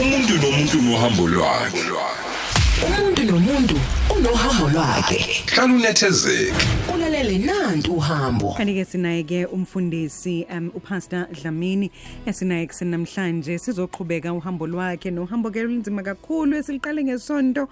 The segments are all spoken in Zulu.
umuntu nomuntu nohambo lwakhe. Umuntu nomuntu unohambo lwakhe. Hlala unethezeke. Kulalele nantu uhambo. Kanti-ke sinaye-ke umfundisi um upastor dlamini esinaye kuseni namhlanje. Sizoqhubeka uhambo lwakhe nohambo-ke olunzima kakhulu esiliqale ngesonto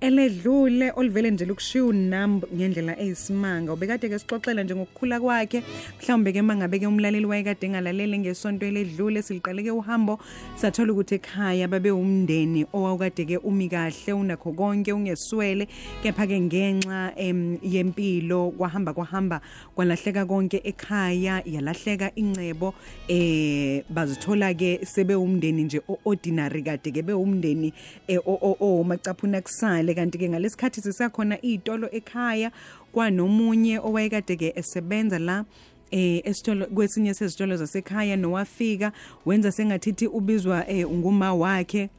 eledlule oluvele nje lukushiya unamb ngendlela eyisimanga. Ubekade-ke sixoxela nje ngokukhula kwakhe. Mhlawumbe-ke uma ngabe-ke umlaleli wayekade engalalele ngesonto eledlule siliqale-ke uhambo. Sathola ukuthi ekhaya babe umndeni owawukade-ke umi kahle unakho konke ungeswele. Kepha-ke ngenxa em, yempilo kwahamba kwahamba kwalahleka konke ekhaya yalahleka incebo eh bazithola-ke sebe umndeni nje o-ordinary kade-ke bewumndeni eh, omacaphuna kusale. Kanti-ke ngalesikhathi sisakhona iy'tolo ekhaya kwanomunye owayekade-ke esebenza la eh esitolo kwesinye sezitolo zasekhaya nowafika wenza sengathithi ubizwa eh nguma wakhe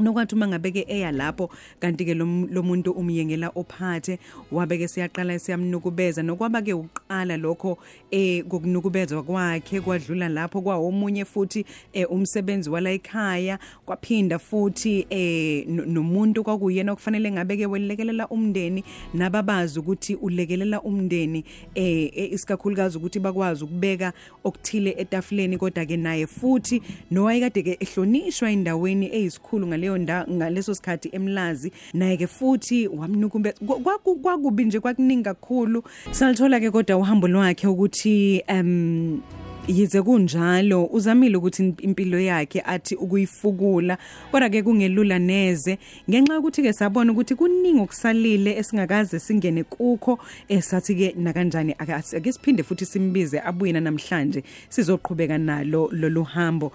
nokwathi uma ngabe-ke eya lapho kanti-ke lo lo muntu umyengela ophathe wabe-ke siyaqala siyamnukubeza. Nokwaba-ke ukuqala lokho um kokunukubezwa kwakhe kwadlula lapho kwawomunye futhi um umsebenzi wala ekhaya kwaphinda futhi um nomuntu kwakuyena okufanele ngabe-ke welekelela umndeni. Nababazi ukuthi ulekelela umndeni um isikakhulukazi ukuthi bakwazi ukubeka okuthile etafuleni kodwa-ke naye futhi nowayekade-ke ehlonishwa endaweni eyisikhulu ngaleyo nda ngaleso sikhathi emlazi naye-ke futhi wamnukube kwakubi nje kwakuningi kakhulu. Salithola-ke kodwa uhambo lwakhe ukuthi um yize kunjalo uzamile ukuthi impilo yakhe athi ukuyifukula kodwa-ke kungelula neze. Ngenxa yokuthi-ke sabona ukuthi kuningi okusalile esingakaze singene kukho esathi-ke nakanjani ake ake siphinde futhi simbize abuyena namhlanje sizoqhubeka nalo lolu hambo.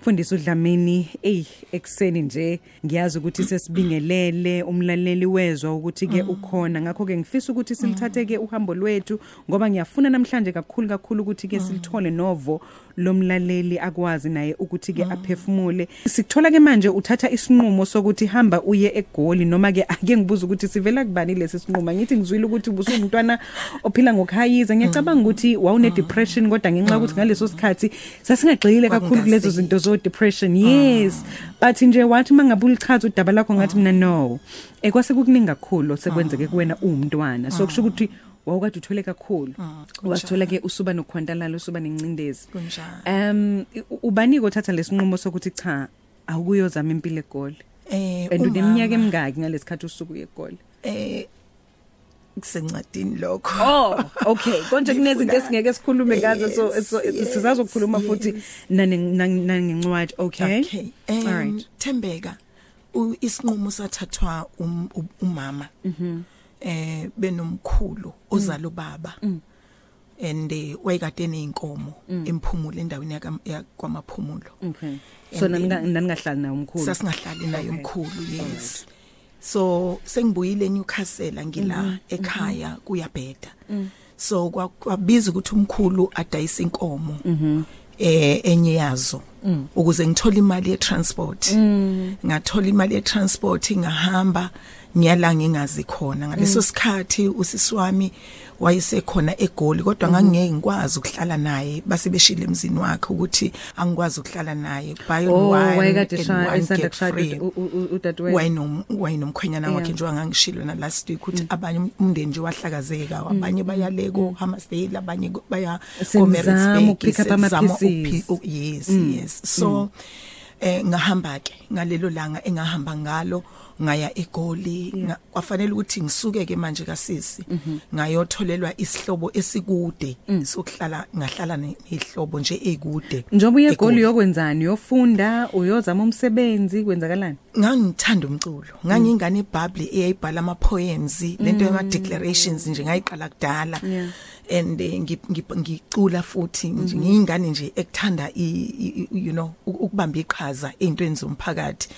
Mfundisi udlamini eyi ekuseni nje ngiyazi ukuthi sesibingelele umlaleli wezwa ukuthi-ke ukhona. Ngakho-ke ngifisa ukuthi silithathe-ke uhambo lwethu ngoba ngiyafuna namhlanje kakhulu kakhulu ukuthi-ke silithole novo lomlaleli akwazi naye ukuthi-ke aphefumule. Sikuthola-ke manje uthatha isinqumo sokuthi hamba uye egoli noma-ke ake ngibuza ukuthi sivela kubani lesi sinqumo. Angithi ngizwile ukuthi ubusungumntwana ophila ngokhayiza ngiyacabanga ukuthi wawune-depression kodwa ngenxa yokuthi ngaleso sikhathi sasingagxile kakhulu kulezo zinto zo-depression. Yes. But nje wathi uma ngabe ulichaza udaba lakho ngathi mina no. Um kwase kukuningi kakhulu sekwenzeke kuwena uwumntwana. So kusho ukuthi wawukade uthole kakhulu wasithola-ke usuba nokukhwantalala usuba nencindezi Kunjalo. um ubanike othatha lesinqumo sokuthi cha awukuyozama impilo egoli Eh and uneminyaka umama, emingaki ngalesikhathi usuku egoli eh kusencwadini lokho. oh okay konje kunezinto Ngifuna- esingeke sikhulume ngazo so Yes, so- yes, sizazokhuluma futhi yes. nane- nang- nangencwadi okay Okay. all Um right Thembeka u- isinqumo sathathwa um- u- umama. Mhm. Eh benomkhulu ozala ubaba. And eh, wayekade eneinkomo emphumulo endaweni yakwamaphumulo. okay. So naningahlali naye umkhulu? Sasingahlali naye umkhulu yes. so sengibuyile eNewcastle ngila ekhaya kuyabheda. So kwa- kwabiza ukuthi umkhulu adayise inkomo eh enye yazo ukuze ngithole imali ye-transport. Ngathola imali ye-transport ngahamba ngiyala ngingazi khona ngaleso sikhathi usisi wami wayesekhona egoli kodwa ngangeke ngikwazi ukuhlala naye base beshile emzini wakhe ukuthi angikwazi ukuhlala naye. Oh one wayenom wayenomkhwenyana wakhe njengoba ngangishilo na last week ukuthi abanye umndeni nje wahlakazeka. Abanye bayale ko Hammersdale abanye baya ukuphi- u- yes yes. So eh ngahamba ke ngalelo langa engahamba ngalo. Ngaya egoli nga- kwafanele ukuthi ngisuke ke manje kasisi ngayotholelwa isihlobo esikude sokuhlala ngahlala ne- nehlobo nje ekude. Njengoba uye egoli eGoli. uyokwenzani? Uyofunda? Uyozama umsebenzi? Kwenzakalani? Ngangithanda umculo. Ngangingane eBible eyayibhala ama poems lento yama declarations nje ngayiqala kudala. Yeah. and eh, ngi- ngi- ngicula futhi nje ngiyingane nje ekuthanda i- i- i- you know uk- ukubamba iqhaza ezintweni zomphakathi.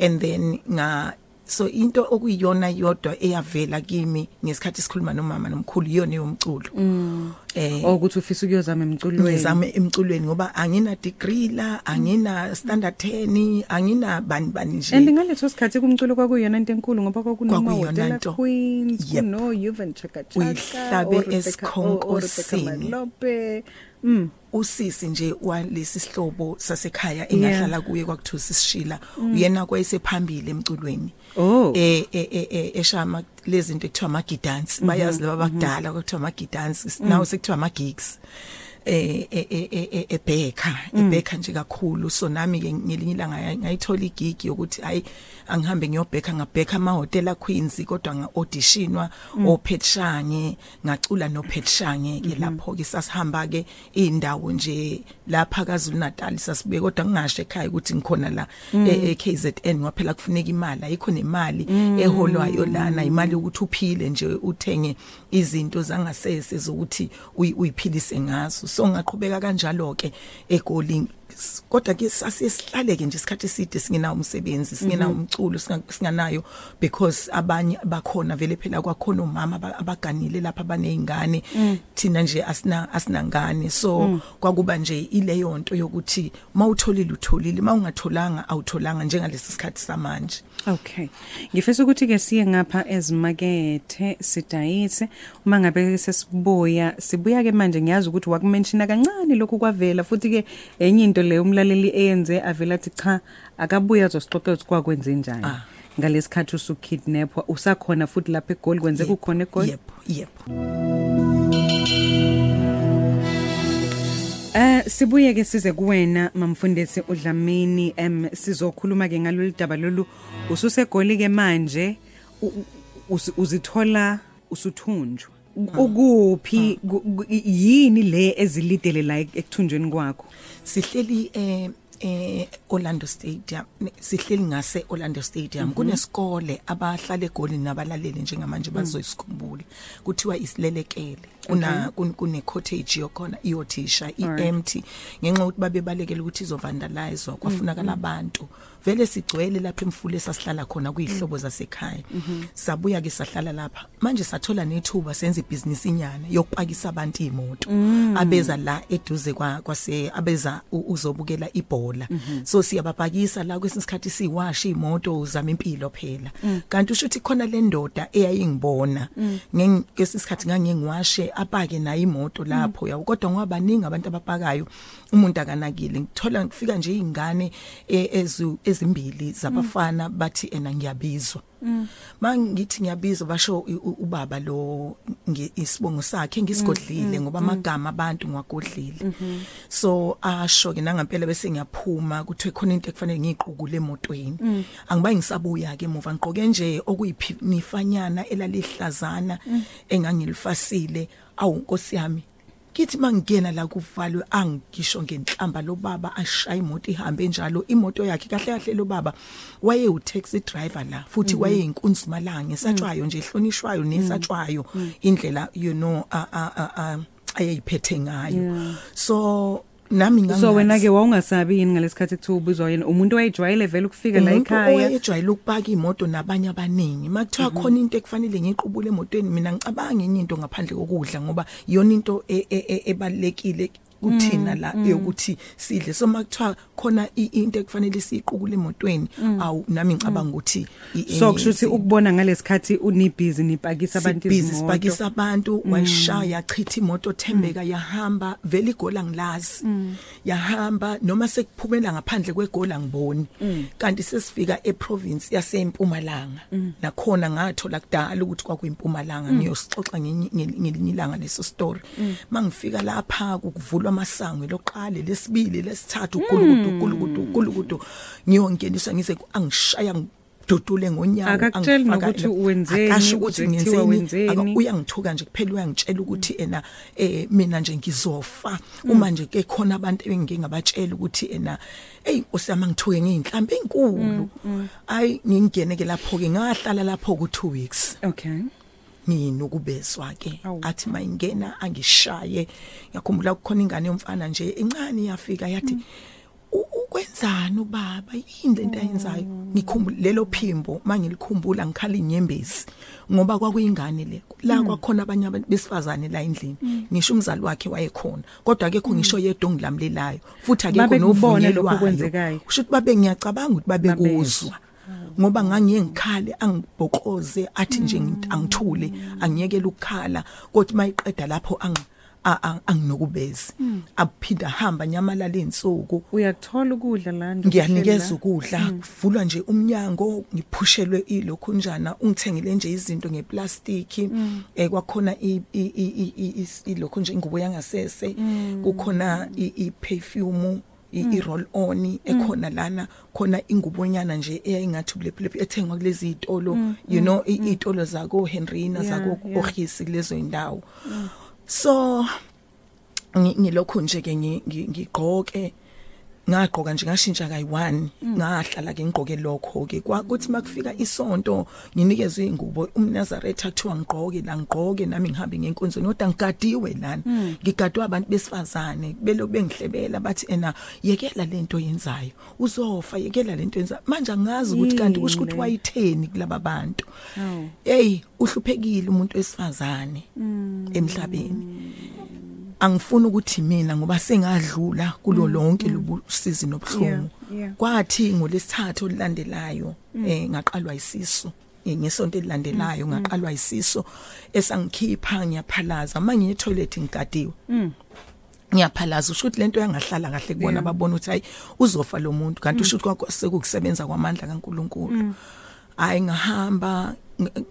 And then nga so into okuyiyona yodwa eyavela kimi ngesikhathi sikhuluma nomama nomkhulu iyona yomculo eh ukuthi ufisa ukuyozama emculweni ngizame emculweni ngoba angina degree la angina standard 10 angina bani bani nje and ngaleso sikhathi kumculo kwakuyona into enkulu ngoba Kwakuyona kwakunomahotela nto. queens Yep. kuno Yuvan Chaka Uyihlabe esikhonkosini. Malope usisi nje walesi sihlobo sasekhaya engahlala kuye kwakuthiwa sisishila. Uyena kwayesephambili emculweni. Oh. eh eh eh, eh eshama lezi zinto ekuthiwa ama dance bayazi laba bakudala kwakuthiwa ama dance now sekuthiwa ama gigs eh eh eh, eh, eh, ebheka ebheka nje kakhulu. So nami ngelinye ilanga ngay- ngayithola igigi yokuthi hayi angihambe ngiyobheka ngabheka ama hotel Queens kodwa nga auditionwa oPetshanye ngacula noPetshanye ke lapho ke sasihamba ke indawo nje lapha kaZulu Natal sasibuye kodwa ngingasho ekhaya ukuthi ngikhona la e- e KZN ngaphela kufuneka imali ayikho nemali eholwayo lana imali ukuthi uphile nje uthenge izinto zangasese zokuthi uyi- uyiphilise ngazo. So ngaqhubeka kanjalo ke egoli kodwa ke sasihlaleke nje isikhathi eside singenawo umsebenzi singenawo umculo singa- singanayo because abanye bakhona vele phela kwakhona umama aba- abaganile lapha banezingane thina nje asina asinangane. So kwakuba nje ileyo nto yokuthi mawutholile utholile mawungatholanga awutholanga njengalesi sikhathi samanje. Okay. Ngifisa ukuthi ke siye ngapha ezimakethe sidayise uma ngabe sesibuya sibuya ke manje ngiyazi ukuthi wakumenshina kancane lokhu kwavela futhi ke enye into le umlaleli eyenze avela athi cha akabuya azosixoxela ukuthi kwakwenze njani. Ah. Ngalesikhathi usukidnapwa usakhona futhi lapha eGoli kwenze kukhona eGoli. yebo yebo Eh sibuye ke size kuwena mamfundisi uDlamini em sizokhuluma ke ngalolu daba lolu. Ususegoli ke manje uzithola usuthunjwa. Ukuphi ku- ku- yini le ezilidele la ekuthunjweni kwakho? Sihleli eh eh Orlando Stadium sihleli ngase Orlando Stadium. Kunesikole abahlala egoli nabalaleli njengamanje bazoyisikhumbula kuthiwa isilelekele. Kun- kune cottage yokhona iyothisha iempty ngenxa ukuthi babe balekela ukuthi izovandalizwa kwafunakala abantu. Vele sigcwele lapha emfule sasihlala khona kuyihlobo zasekhaya. Sabuya ke sahlala lapha. Manje sathola nethuba senze ibhizinisi inyana yokupakisa abantu imoto abeza la eduze kwa kwase abeza uzobukela ibhola. So siyabapakisa la kwesinye isikhathi siwasha imoto uzama impilo phela. Kanti usho ukuthi khona le ndoda eyayingibona ngesinye isikhathi ngangiwashe apake nayo imoto lapho yawo kodwa ngoba baningi abantu abapakayo umuntu akanakile. Ngithola ngifika nje izingane eh, ezu ezimbili zabafana bathi ena ngiyabizwa. Mangithi ngiyabizwa basho ubaba lo isibongo sakhe ngisigodlile ngoba amagama abantu ngiwagodlile. So asho ke nangampela bese ngiyaphuma kuthiwe khona into ekufanele ngiyiqukule emotweni. Angibayi ngisabuya ke emuva ngiqoke nje okuyiphifanyana elalihlazana engangilifasile. Awu nkosi yami kithi mangena la kuvalwe angisho ngenhlamba lo baba ashaya imoto ihambe njalo imoto yakhe kahle kahle lo baba waye u taxi driver la futhi waye inkunzimalanga esatshwayo nje ehlonishwayo nesatshwayo indlela you know a a a- a ayeyiphethe ngayo. So nami ngangazi. so wena ke wawungasabi yini ngalesikhathi kuthiwa ubizwa yena umuntu wayejwayele vele ukufika la umuntu ekhaya? owayejwayele ukupaka imoto nabanye abaningi. Makuthiwa khona into ekufanele ngiqubule emotweni mina ngicabanga enye into ngaphandle kokudla ngoba iyona into e- e- e- ebalekile kuthina la yokuthi sidle. So makuthiwa khona i- into ekufanele siyiqukule emotweni awu nami ngicabanga ukuthi i- so enye kusho ukuthi izinto. ukubona ngalesikhathi unibhizi nipakisa abantu sibhizi izimoto. sipakisa abantu wayishaya chitha imoto Thembeka yahamba vele igola ngilazi. Yahamba noma sekuphumela ngaphandle kwegola ngiboni. Kanti sesifika eprovince yasempumalanga. Nakhona ngathola kudala ukuthi kwakuyimpumalanga. Ngiyosixoxa ngenye- ngelinye ilanga leso story. Mangifika lapha kuvulwa amasango loqale lesibili lesithathu ukulukudu ukulukudu ukulukudu ngiyongeniswa ngize angishaya ngidudule ngonyawo Akakutsheli angifaka nokuthi la- wenzeni, akasho ukuthi uze kuthiwa ngenzeni aka- wenzeni. uyangithuka nje kuphela uyangitshela ukuthi ena eh mina nje ngizofa. Uma nje ke khona abantu engike ngabatshela ukuthi ena hey osama ngithuke ngeinhlambi enkulu. Ayi ngingene ke lapho ke ngahlala lapho ku 2 weeks. Okay. Nginokubezwa ke? Awu. athi mayingena angishaye. Ngiyakhumbula kukhona ingane yomfana nje incane yafika yathi "U- ukwenzani ubaba? Yini lento ayenzayo? Ngikhumbula lelo phimbo mangilikhumbula ngikhala inyembezi ngoba kwakuyingane le. La kwakhona abanye abantu besifazane la endlini. Ngisho umzali wakhe wayekhona. Kodwa akekho ngisho yedwa ongilamlelayo. Futhi akekho Babekubona lokhu novunyelwayo okwenzekayo. kusho ukuthi babe ngiyacabanga ukuthi babekuzwa Babezwa. Ngoba ngangiye ngikhale angibhokoze athi nje ngit- angithule angiyekela ukukhala kodwa mayiqeda lapho ang a- a- anginokubezi aphinda hamba nyamalala insuku uyathola ukudla la nje ngiyanikeza ukudla kuvulwa nje umnyango ngiphushelwe ilokhu njana ungithengele nje izinto ngeplastiki eh kwakhona i- i- i- i- i- is- ilokhu nje ingubo yangasese kukhona i- i perfume i i- roll on ekhona lana khona ingubonyana nje eyayingathi bulephulephu ethengwa kulezi izitolo you know i- izitolo zako Henrina Yeah, zako yeah. Orhisi kulezo indawo so ngi- ngilokhu nje ke ngi- ngi- ngigqoke ngagqoka nje ngashintsha kayi1 ngahlala ke ngigqoke lokho ke. Kwakuthi makufika isonto nginikezwe ingubo umNazaretha kuthiwa ngigqoke la ngigqoke nami ngihambe ngenkonzweni kodwa ngigadiwe lana. Ngigadwe abantu besifazane belo bengihlebela bathi ena yekela lento yenzayo. Uzofa yekela lento yenzayo. Manje angazi ukuthi kanti kusho ukuthi Yini le? wayitheni kulaba bantu. Hawu. hey uhluphekile umuntu wesifazane emhlabeni. Angifuni ukuthi mina ngoba sengadlula kulo lonke lobusizi nobuhlungu. Yeah, yeah. kwathi ngolesithathu olilandelayo eh ngaqalwa isisu. Eh, ngesonto elilandelayo ngaqalwa isiso esangikhipha ngiyaphalaza. Manje toilet ngigadiwe. Ngiyaphalaza usho ukuthi lento yangahlala kahle kubona babona ukuthi hayi uzofa lo muntu. Kanti usho ukuthi kwasekusebenza kwamandla kaNkuluNkulu. Hayi ngahamba ng-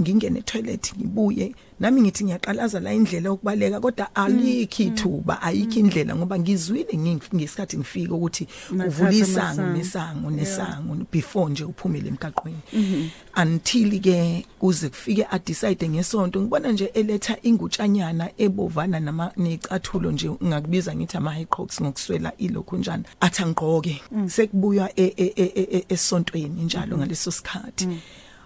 ngingene toilet ngibuye. Nami ngithi ngiyaqalaza la indlela yokubaleka kodwa alikho ithuba ayikho indlela ngoba ngizwile ngi- ngesikhathi ngifika ukuthi Mathatha uvula isango amasango. nesango nesango before nje uphumelele emgaqweni. Until ke kuze kufike a decide ngesonto ngibona nje eletha ingutshanyana ebovana nama necathulo nje ngakubiza ngithi ama high crocs ngokuswela ilokhu njana athi angigqoke sekubuya e- e- e- e- e- esontweni njalo ngaleso sikhathi.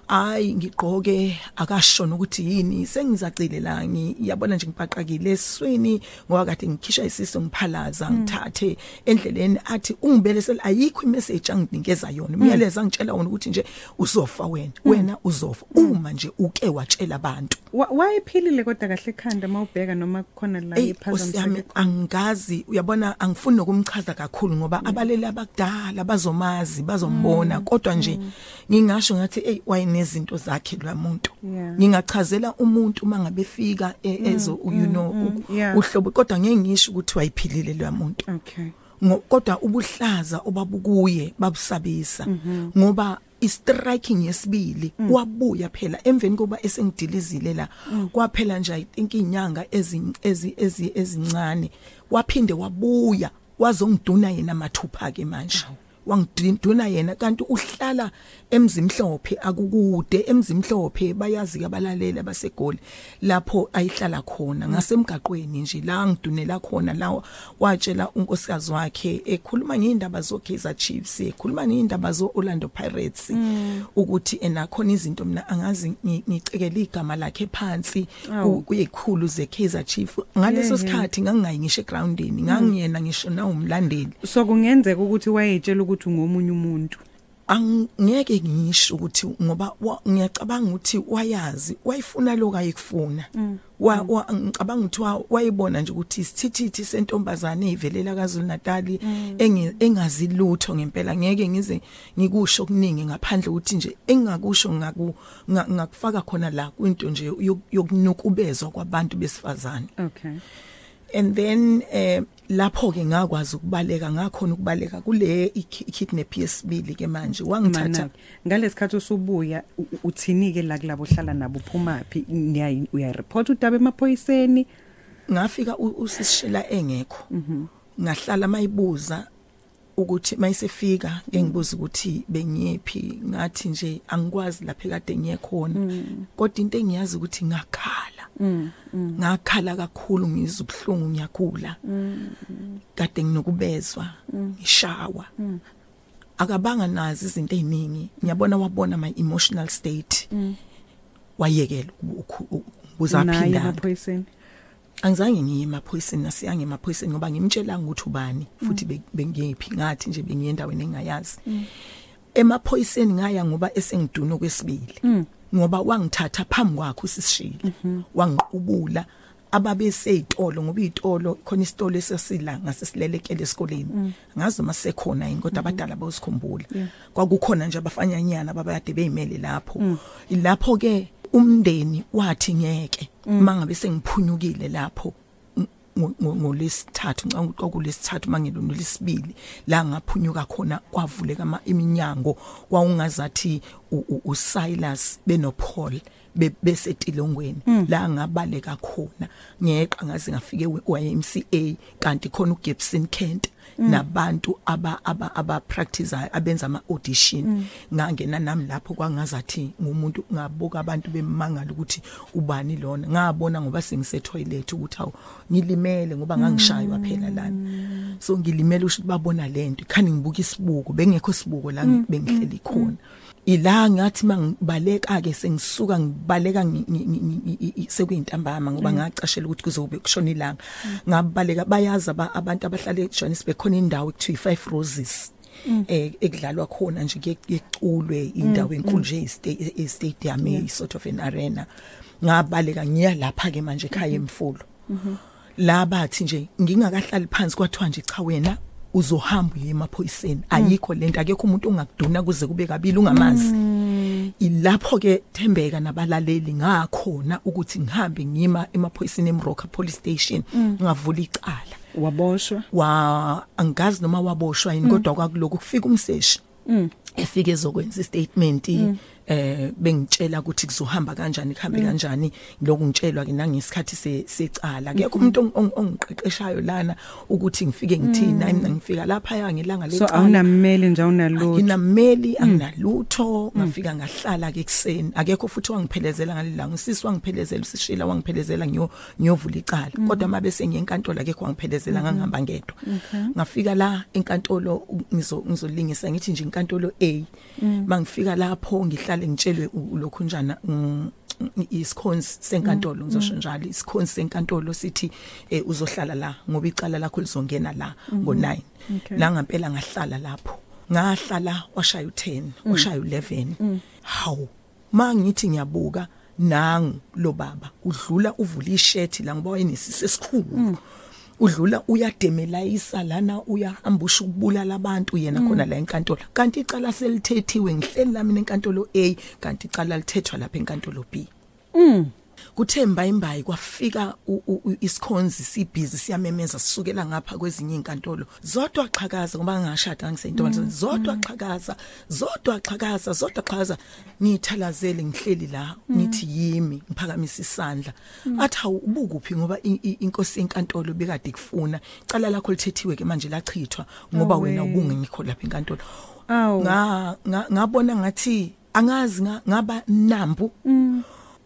Hayi ngigqoke akashona ukuthi yini sengizacile la ngiyabona nje ngibhaqakile esweni ngoba kade ngikhishwa isiso ngiphalaza ngithathe endleleni. Athi ungibele sel ayikho imessage anginikeza yona. Umyalezo angitshela wona ukuthi nje uzofa wena wena uzofa uma nje uke watshela abantu. Wa- wayephilile kodwa kahle ekhanda mawubheka noma kukhona la Ey Nkosi yami iphazamiseke angazi uyabona angifuni nokumchaza kakhulu ngoba abaleli abakudala bazomazi bazombona. Kodwa nje ngingasho ngathi ey wayenezinto zakhe lwamuntu. Ngingachazela umuntu mangabe fika e- ezo you know yeah. uhlobo kodwa ngeke ngisho ukuthi wayiphilile lwamuntu okay. Kodwa ubuhlaza obabukuye babusabisa. Ngoba istriking yesibili wabuya phela. Emveni koba esengidilizile la kwaphela nje i think inyanga ezin- ezi ezi- ezincane. Waphinde wabuya wazongiduna yena mathupha ke manje wangiduna yena kanti uhlala emzimhlophe akukude. Emzimhlophe bayazi abalaleli abasegoli lapho ayihlala khona. Ngasemgaqweni nje la ngidunela khona la watshela unkosikazi wakhe ekhuluma ngeindaba zo Kaizer Chiefs ekhuluma ngeindaba zo Orlando Pirates ukuthi enakhona izinto mina angazi ngi- ngicekela igama lakhe phansi Awu. kuyikhulu ze Kaizer Chiefs. Ngaleso yeah. sikhathi ngangingayi ngisho egroundini ngangiyena ngisho na umlandeli so kungenzeka ukuthi wayetshela ukuthi ungomunye umuntu. Angeke ngisho ukuthi ngoba ngiyacabanga ukuthi wayazi wayifuna lokho ayikufuna. Wa wa- ngicabanga ukuthi wa- wayibona nje ukuthi isithithithi sentombazane ezivelela kaZulu Natal enge- engazi lutho ngempela. Ngeke ngize ngikusho okuningi ngaphandle ukuthi nje engakusho ngaku nga- ngakufaka khona la kwinto nje yok- yokunukubezwa kwabantu besifazane. Okay. And then eh lapho ke ngakwazi ukubaleka ngakhona ukubaleka kule iki- kidnap yesibili ke manje. Wangithatha Manaki ngalesikhathi usubuya u- u- uthinike la kulabo hlala nabo? Uphumapi niyayi uyareport udaba emaphoyiseni? Ngafika u- usishila engekho. Ngahlala mayibuza ukuthi mayisefika engibuza ukuthi bengiyephi ngathi nje angikwazi lapha kade ngiyekhona kodwa into engiyazi ukuthi ngakhala. Ngakhala kakhulu ngizwa ubhlungu ngiyakula kade nginokubezwa ngishawa. Akabanga nazi izinto eziningi. Ngiyabona wabona my emotional state wayekela ukubuza naye phindana emaphoyiseni. Angizange ngiye emaphoyiseni nasiyange emaphoyiseni ngoba ngimtshelanga ukuthi ubani futhi be- bengiyephi ngathi nje bengiye endaweni engayazi emaphoyiseni ngaya ngoba esengiduna okwesibili ngoba wangithatha phambi kwakhe usishile wangiqubula ababeseyitolo ngoba izitolo khona isitolo esasila ngasesilelekele esikoleni. Ngazi uma sekhona yini kodwa abadala bayosikhumbula. Kwakukhona nje abafanyanyana babade beyimele lapho. Lapho ke umndeni wathi ngeke mangabe sengiphunyukile lapho ngo- ngo- ngolesithathu ngicabanga ukuthi kwakulesithathu mangelo lesibili la ngaphunyuka khona kwavuleka iminyango u- uSilas benoPaul. be- besetilongweni la ngabaleka khona ngeqa ngaze ngafike YMCA kanti khona uGibson Kent nabantu aba aba aba practice abenza ama audition ngangena nami lapho kwangazathi ngumuntu ngabuka abantu bemangala ukuthi ubani lona. Ngabona ngoba sengise toilet ukuthi awu ngilimele ngoba ngangishaywa phela lana. So ngilimele usho ukuthi babona lento khani ngibuka isibuko bengekho sibuko la bengihleli khona. Ila ngathi mangibaleka ke sengisuka ngibaleka ngi- ngi- ngi- ngi- i- i- sekuyintambama ngoba ngacashela ukuthi kuzobe kushona ilanga. Ngabaleka bayazi aba- abantu abahlala eJohannesburg khona indawo ekuthiwa i5 Roses eh ekudlalwa khona nje kuyeculwe indawo enkulu nje e- e stadium e sort of an arena. Ngabaleka ngiya lapha ke manje ekhaya emfulo la bathi nje ngingakahlali phansi kwathiwa nje cha wena uzohamba uye emaphoyiseni. Ayikho lento akekho umuntu ongakuduna kuze kube kabili ungamazi. Ilapho ke Thembeka nabalaleli ngakhona ukuthi ngihambe ngima emaphoyiseni eMroka police station ngavula icala. Waboshwa? Wa angazi noma waboshwa yini kodwa kwakuloko kufika umseshi. Efike ezokwenza istatement eh bengitshela ukuthi kuzohamba kanjani kuhambe kanjani. Lokhu ngitshelwa ke nangesikhathi se- secala. Akekho umuntu ong- ong- ongiqeqeshayo lana ukuthi ngifike ngithini. Mina ngifika lapha ya ngelanga so lecala awunammeli nje awunalutho. Nginameli anginalutho. Ngafika ngahlala ke ekseni akekho futhi wangiphelezela ngalilanga usisi wangiphelezela usishila wangiphelezela ngiyo ngiyovula icala. Kodwa mabe sengiyenkantolo akekho wangiphelezela ngangihamba ngedwa. Ngafika la enkantolo u- ngizo ngizolingisa ngithi nje inkantolo A. Mangifika lapho ngihlale ngitshelwe u- lokhu njana mm, isikhonzi senkantolo ngizosho njalo isikhonzi senkantolo sithi eh, uzohlala la ngoba icala lakho lizongena la ngo9 la ngempela ngahlala lapho. Ngahlala washaya u10 washaya u11 hawu mangithi ngiyabuka nangu lo baba udlula uvula ishethi la ngoba wayenesisi esikhulu. Udlula uyademelayisa lana uyahambusha ukubulala abantu yena khona la enkantolo. Kanti icala selithethiwe ngihleli la mina enkantolo A kanti icala lithethwa lapha enkantolo B. kuthemba imbayi kwafika u- u- u- isikhonzi sibhizi siyamemeza sisukela ngapha kwezinye inkantolo. Zodwa qhakaza ngoba ngashada ngiseyintombazane zodwa qhakaza zodwa qhakaza zodwa qhakaza. Ngithalazele ngihleli la ngithi yimi ngiphakamisa isandla. Athi hawu ubukuphi ngoba i- i- inkosi yenkantolo bekade kufuna icala lakho lithethiwe ke manje lachithwa ngoba Awe. wena ubungengikho lapha enkantolo. Awu. nga nga- ngabona ngathi angazi nga- ngaba nambu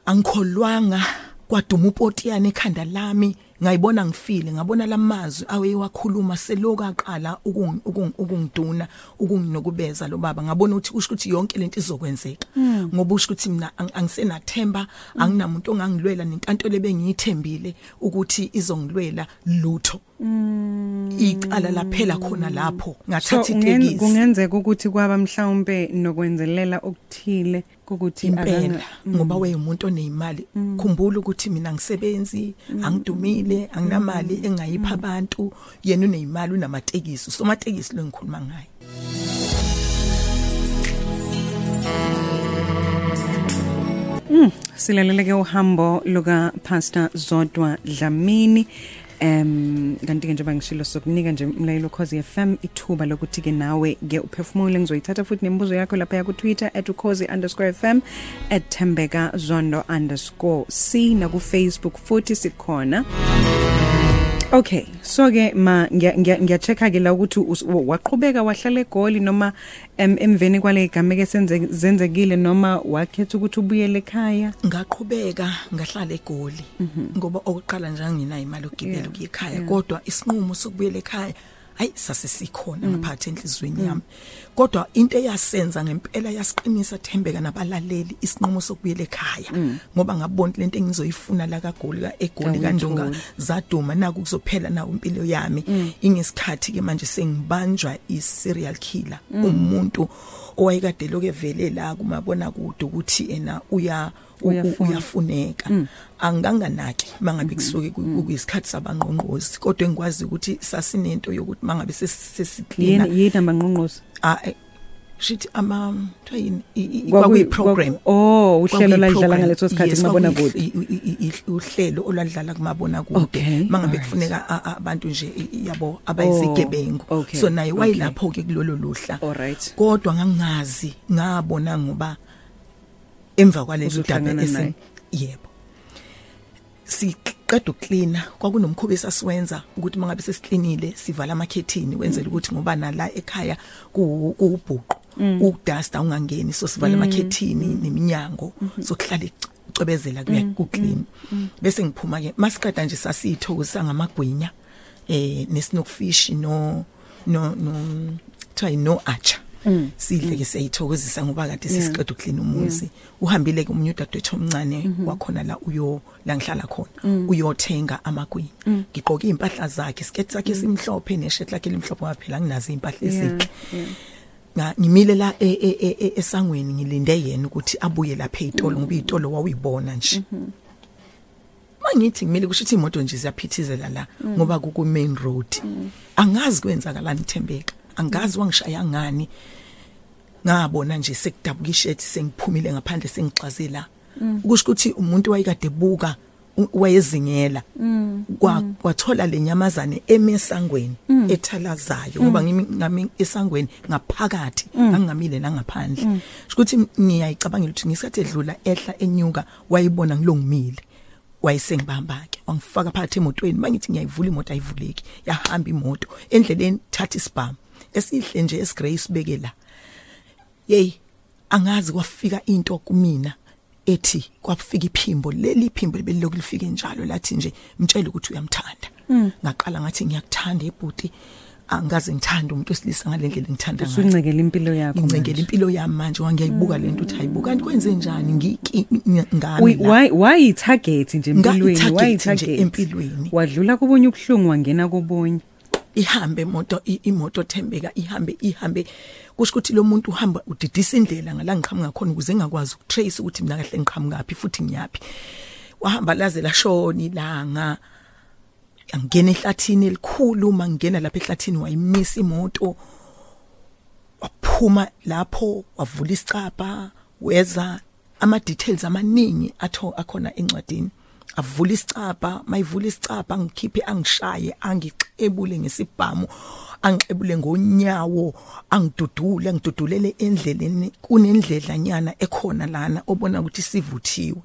angikholwanga kwaduma upotiyana ekhanda lami. Ngayibona ngifile ngabona lamazwi awewakhuluma seloku aqala ukung- ukung- ukungiduna ukunginokubeza lo baba. Ngabona ukuthi usho ukuthi yonke lento izokwenzeka. Ngoba usho ukuthi mina ang- angisenathemba anginamuntu ongangilwela nenkantolo ebengiyithembile ukuthi izongilwela lutho. Icala laphela khona lapho ngathatha itekisi. kungenzeka ukuthi kwaba mhlawumbe nokwenzelela okuthile. Ukuthi impela. akanga- ngoba weyimuntu oneyimali khumbula ukuthi mina ngisebenzi angidumile anginamali engayipha abantu yena uneyimali unamatekisi. Somatekisi lo ngikhuluma ngayo silaleleke uhambo luka Pastor Zodwa Dlamini. Em kanti ke njengoba ngishilo sokunika nje umlayelo Khosi FM ithuba lokuthi ke nawe ke uphefumule. Ngizoyithatha futhi nemibuzo yakho lapha ku Twitter @ukhosi_fm @thembeka_zondo_c na ku Facebook futhi sikhona. Okay so ke ma ngiya- ngiya- ngiyachecka ke la ukuthi waqhubeka wahlala egoli noma em, emveni kwale igama ke senze zenzekile noma wakhetha ukuthi ubuyele ekhaya? Ngaqhubeka ngahlala egoli ngoba okuqala nje anginayo imali yokugibela ukuya ekhaya kodwa isinqumo sokubuyela ekhaya hayi sasesikhona ngaphathi enhlizweni yami. Kodwa into eyasenza ngempela yasiqinisa Thembeka nabalaleli isinqumo sokubuyela ekhaya. Ngoba ngabona lento engizoyifuna la kaGoli ka eGoli kaNdunga zaduma naku kuzophela nawo impilo yami. Ingesikhathi ke manje sengibanjwa i-serial killer umuntu owayekade lokevele la kumabona kude ukuthi ena uya u- u- Uyafuna. Uyafuneka. Anganganaki mangabe kusuke ku- kuyisikhathi sabangqongqozi kodwa engikwazi ukuthi sasinento yokuthi mangabe sesiklina yini abangqongqozi ah eh, shithi ama kuthiwa yini? I- i- Kwakuyi- kwakuyi program kwaku- oh, uhlelo Kwakuyi-program. ngaleso sikhathi i- i- uhlelo olwadlala kumabona kude mangabe kufuneka a- a- abantu nje yabo abayizigebengu. Oh, so naye wayilapho ke kulolo luhla. Kodwa ngangazi ngabona ngoba emva Uzohlangana daba naye. yebo. Siqeda ukuklina kwakunomkhuba esasiwenza ukuthi mangabe sesiklinile sivala amakhethini wenzela ukuthi ngoba nala ekhaya ku- kuwubhuqu ukudasta ungangeni so sivala amakhethini neminyango sokuhlala icwebezela kuya kuclean bese ngiphuma ke masiqeda nje sasithokozisa ngamagwinya eh nesinokufish no no no kuthiwa no archer. Sidle ke siyithokozisa ngoba kade sesiqeda uklina umuzi. Uhambile ke umunye udadewethu omncane wakhona la uyo la ngihlala khona uyothenga amagwinya ngiqoka impahla zakhe skate sakhe simhlophe neshirt lakhe limhlophe ngaphela nginazo impahla ezinhle. nga ngimile la e- e- e- e- esangweni ngilinde yena ukuthi abuye lapha ezitolo ngoba izitolo wawuyibona nje. Mangithi ngimile kusho ukuthi imoto nje ziyaphithizela la ngoba kuku main road angazi kwenzakalani Thembeka angazi wangishaya ngani? Ngabona nje sekudabuka ishethi sengiphumile ngaphandle sengixazela. Ukusho ukuthi umuntu wayekade buka wayezingela. Kwa kwathola lenyamazane emesangweni ethalazayo ngoba ngimi esangweni ngaphakathi ngangamile nangaphandle. Ukuthi ngiyayicabangela ukuthi ngisathi edlula ehla enyuka wayibona ngilongimile wayesengibamba ke wangifaka phakathi emotweni. Mangithi ngiyayivula imoto ayivuleki. Yahamba imoto. Endleleni thatha isibhamu. Esihle nje esigrace beke la. Hey angazi kwafika into kumina ethi kwafika iphimbo leli phimbo belilokhu lifike njalo lathi nje mtshela ukuthi uyamthanda. Ngaqala ngathi ngiyakuthanda ebhuti angaze ngithanda umuntu wesilisa ngalendlela ngithanda ngayo. Usuncekela impilo yakho ngincengela manje. impilo yami manje wangiyayibuka lento uthi hayibuka kanti kwenze njani? Ngiki Uyi- ngami la. why why target nje empilweni? Nga-i-target why nje target empilweni. wadlula kubonye ubuhlungu wangena kubonye ihambe imoto i- imoto thembeka ihambe ihambe. Kusho ukuthi lo muntu uhamba udidisa indlela ngala ngiqhamuka khona ukuze ngakwazi ukutrace ukuthi mina kahle ngiqhamukaphi futhi ngiyapi wahamba laze lashona ilanga. Angena ehlathini elikhulu mangena lapha ehlathini wayimisa imoto. Waphuma lapho wavula isicapha weza ama details amaningi atho akhona encwadini. Avula isicapha mayivula isicapha angikhiphe angishaye angixebule ngesibhamu angixebule ngonyawo angidudule angidudulele endleleni. Kunendlela nyana ekhona lana obona ukuthi sivuthiwe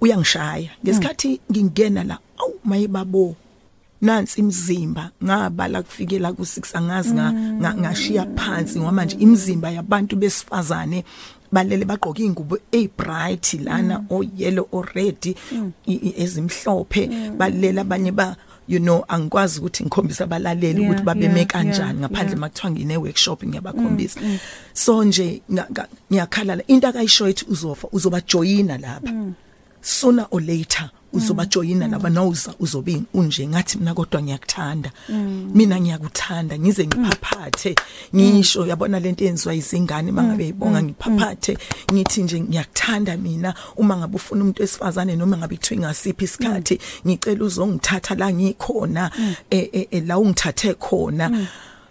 uyangishaya. Ngesikhathi ngingena la awu mayibabo nansi imizimba ngabala kufikela ku6 angazi nga nga- ngashiya phansi ngoba manje imizimba yabantu besifazane balele bagqoka ingubo ebright lana o yellow o red i- i- ezimhlophe. Balela abanye ba you know angikwazi ukuthi ngikhombisa abalaleli Yeah, ukuthi babeme yeah, kanjani yeah, ngaphandle yeah. makuthiwa ngine workshop ngiyabakhombisa so nje nga- nga- ngiyakhala into akayisho ethi uzofa uzobajoyina lapha. Sooner or later uzobajoyina laba nawuza uzobe unje ngathi mina kodwa ngiyakuthanda. Mina ngiyakuthanda ngize ngiphaphathe. Ngisho yabona lento yenziwa izingane mangabe ibonga ngiphaphathe. Ngithi nje ngiyakuthanda mina uma ngabe ufuna umuntu wesifazane noma ngabe kuthiwa ngasiphi isikhathi ngicela uzongithatha la ngikhona eh, eh, eh, la ungithathe khona.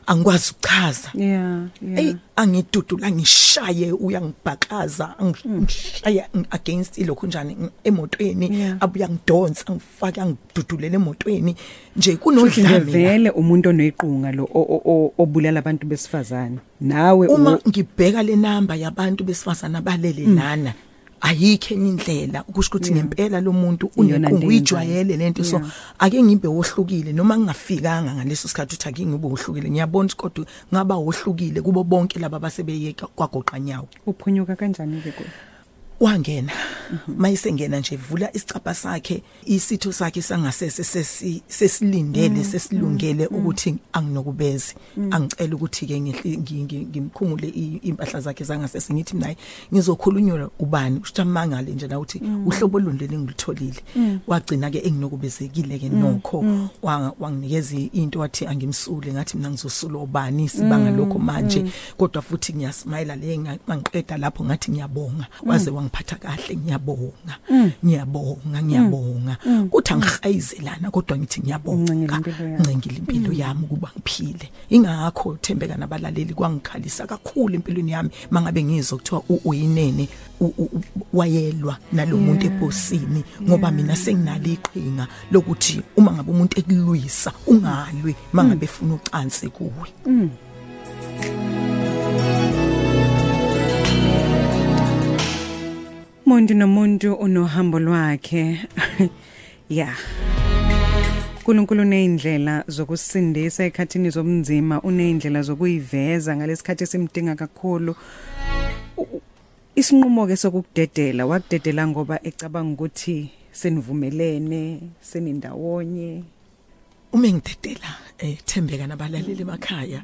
Angikwazi ukuchaza. Yeah Ey yeah angidudula ngishaye uyangibhakaza angishaya against ilokho njani ng- emotweni. Yeah. abuya ngidonsa angifaka ngidudulele emotweni. Nje Futhi nje kunodlame. La. vele umuntu oneqhunga lo o- o- o- obulala abantu besifazane. Nawe uma u- ngibheka le number yabantu besifazana abalele lana ayikho enye indlela. Ukusho ukuthi ngempela lo muntu Iyona unequngu nto uyijwayele lento so Yeah. ake ngibe wohlukile. Noma ngingafikanga ngaleso sikhathi uthi ake ngibe wohlukile ngiyabona ukuthi kodwa ngaba wohlukile kubo bonke laba basebeyeka kwagoqa nyawo. Uphunyuka kanjani ke kuwe? Wangena. Mayisengena nje vula isicapha sakhe isitho sakhe sangasese sesi- sesilindele sesilungele ukuthi anginokubezi angicela ukuthi ke ngihli- ngi- ngi- ngimkhungule i- impahla zakhe zangasese ngithi mina ngizokhulunywa ubani? Usho mangale nje la uthi uhlobo lundele ngilitholile wagcina ke enginokubezekile ke nokho. Wa- wanginikeza into wathi angimsule. Ngathi mina ngizosula ubani? Sibanga lokho manje. kodwa futhi ngiyasmayila le nga- mangiqeda lapho ngathi ngiyabonga. Waze wangipha wangiphatha kahle ngiyabonga. Ngiyabonga ngiyabonga. Kuthi angihayizelana kodwa ngithi ngiyabonga. Uncengile impilo yami. ncengile impilo yami ukuba ngiphile. Ingakho thembeka nabalaleli kwangikhalisa kakhulu empilweni yami. Mangabe ngizwa kuthiwa u- uyinene u- u- u- wayelwa nalomuntu ebhosini ngoba mina senginalo iqhinga lokuthi uma ngabe umuntu ekulwisa ungalwi mangabe efuna ucansi kuwe. Umuntu nomuntu unohambo lwakhe. yeah. uNkulunkulu uneyindlela zokusindisa ekhathini zobunzima, uneyindlela zokuyiveza ngalesikhathi esimdinga kakhulu. Isinqumo ke sokukudedela, wakudedela ngoba ecabanga ukuthi senivumelene, senindawonye. uma ngidedela eh thembeka nabalaleli emakhaya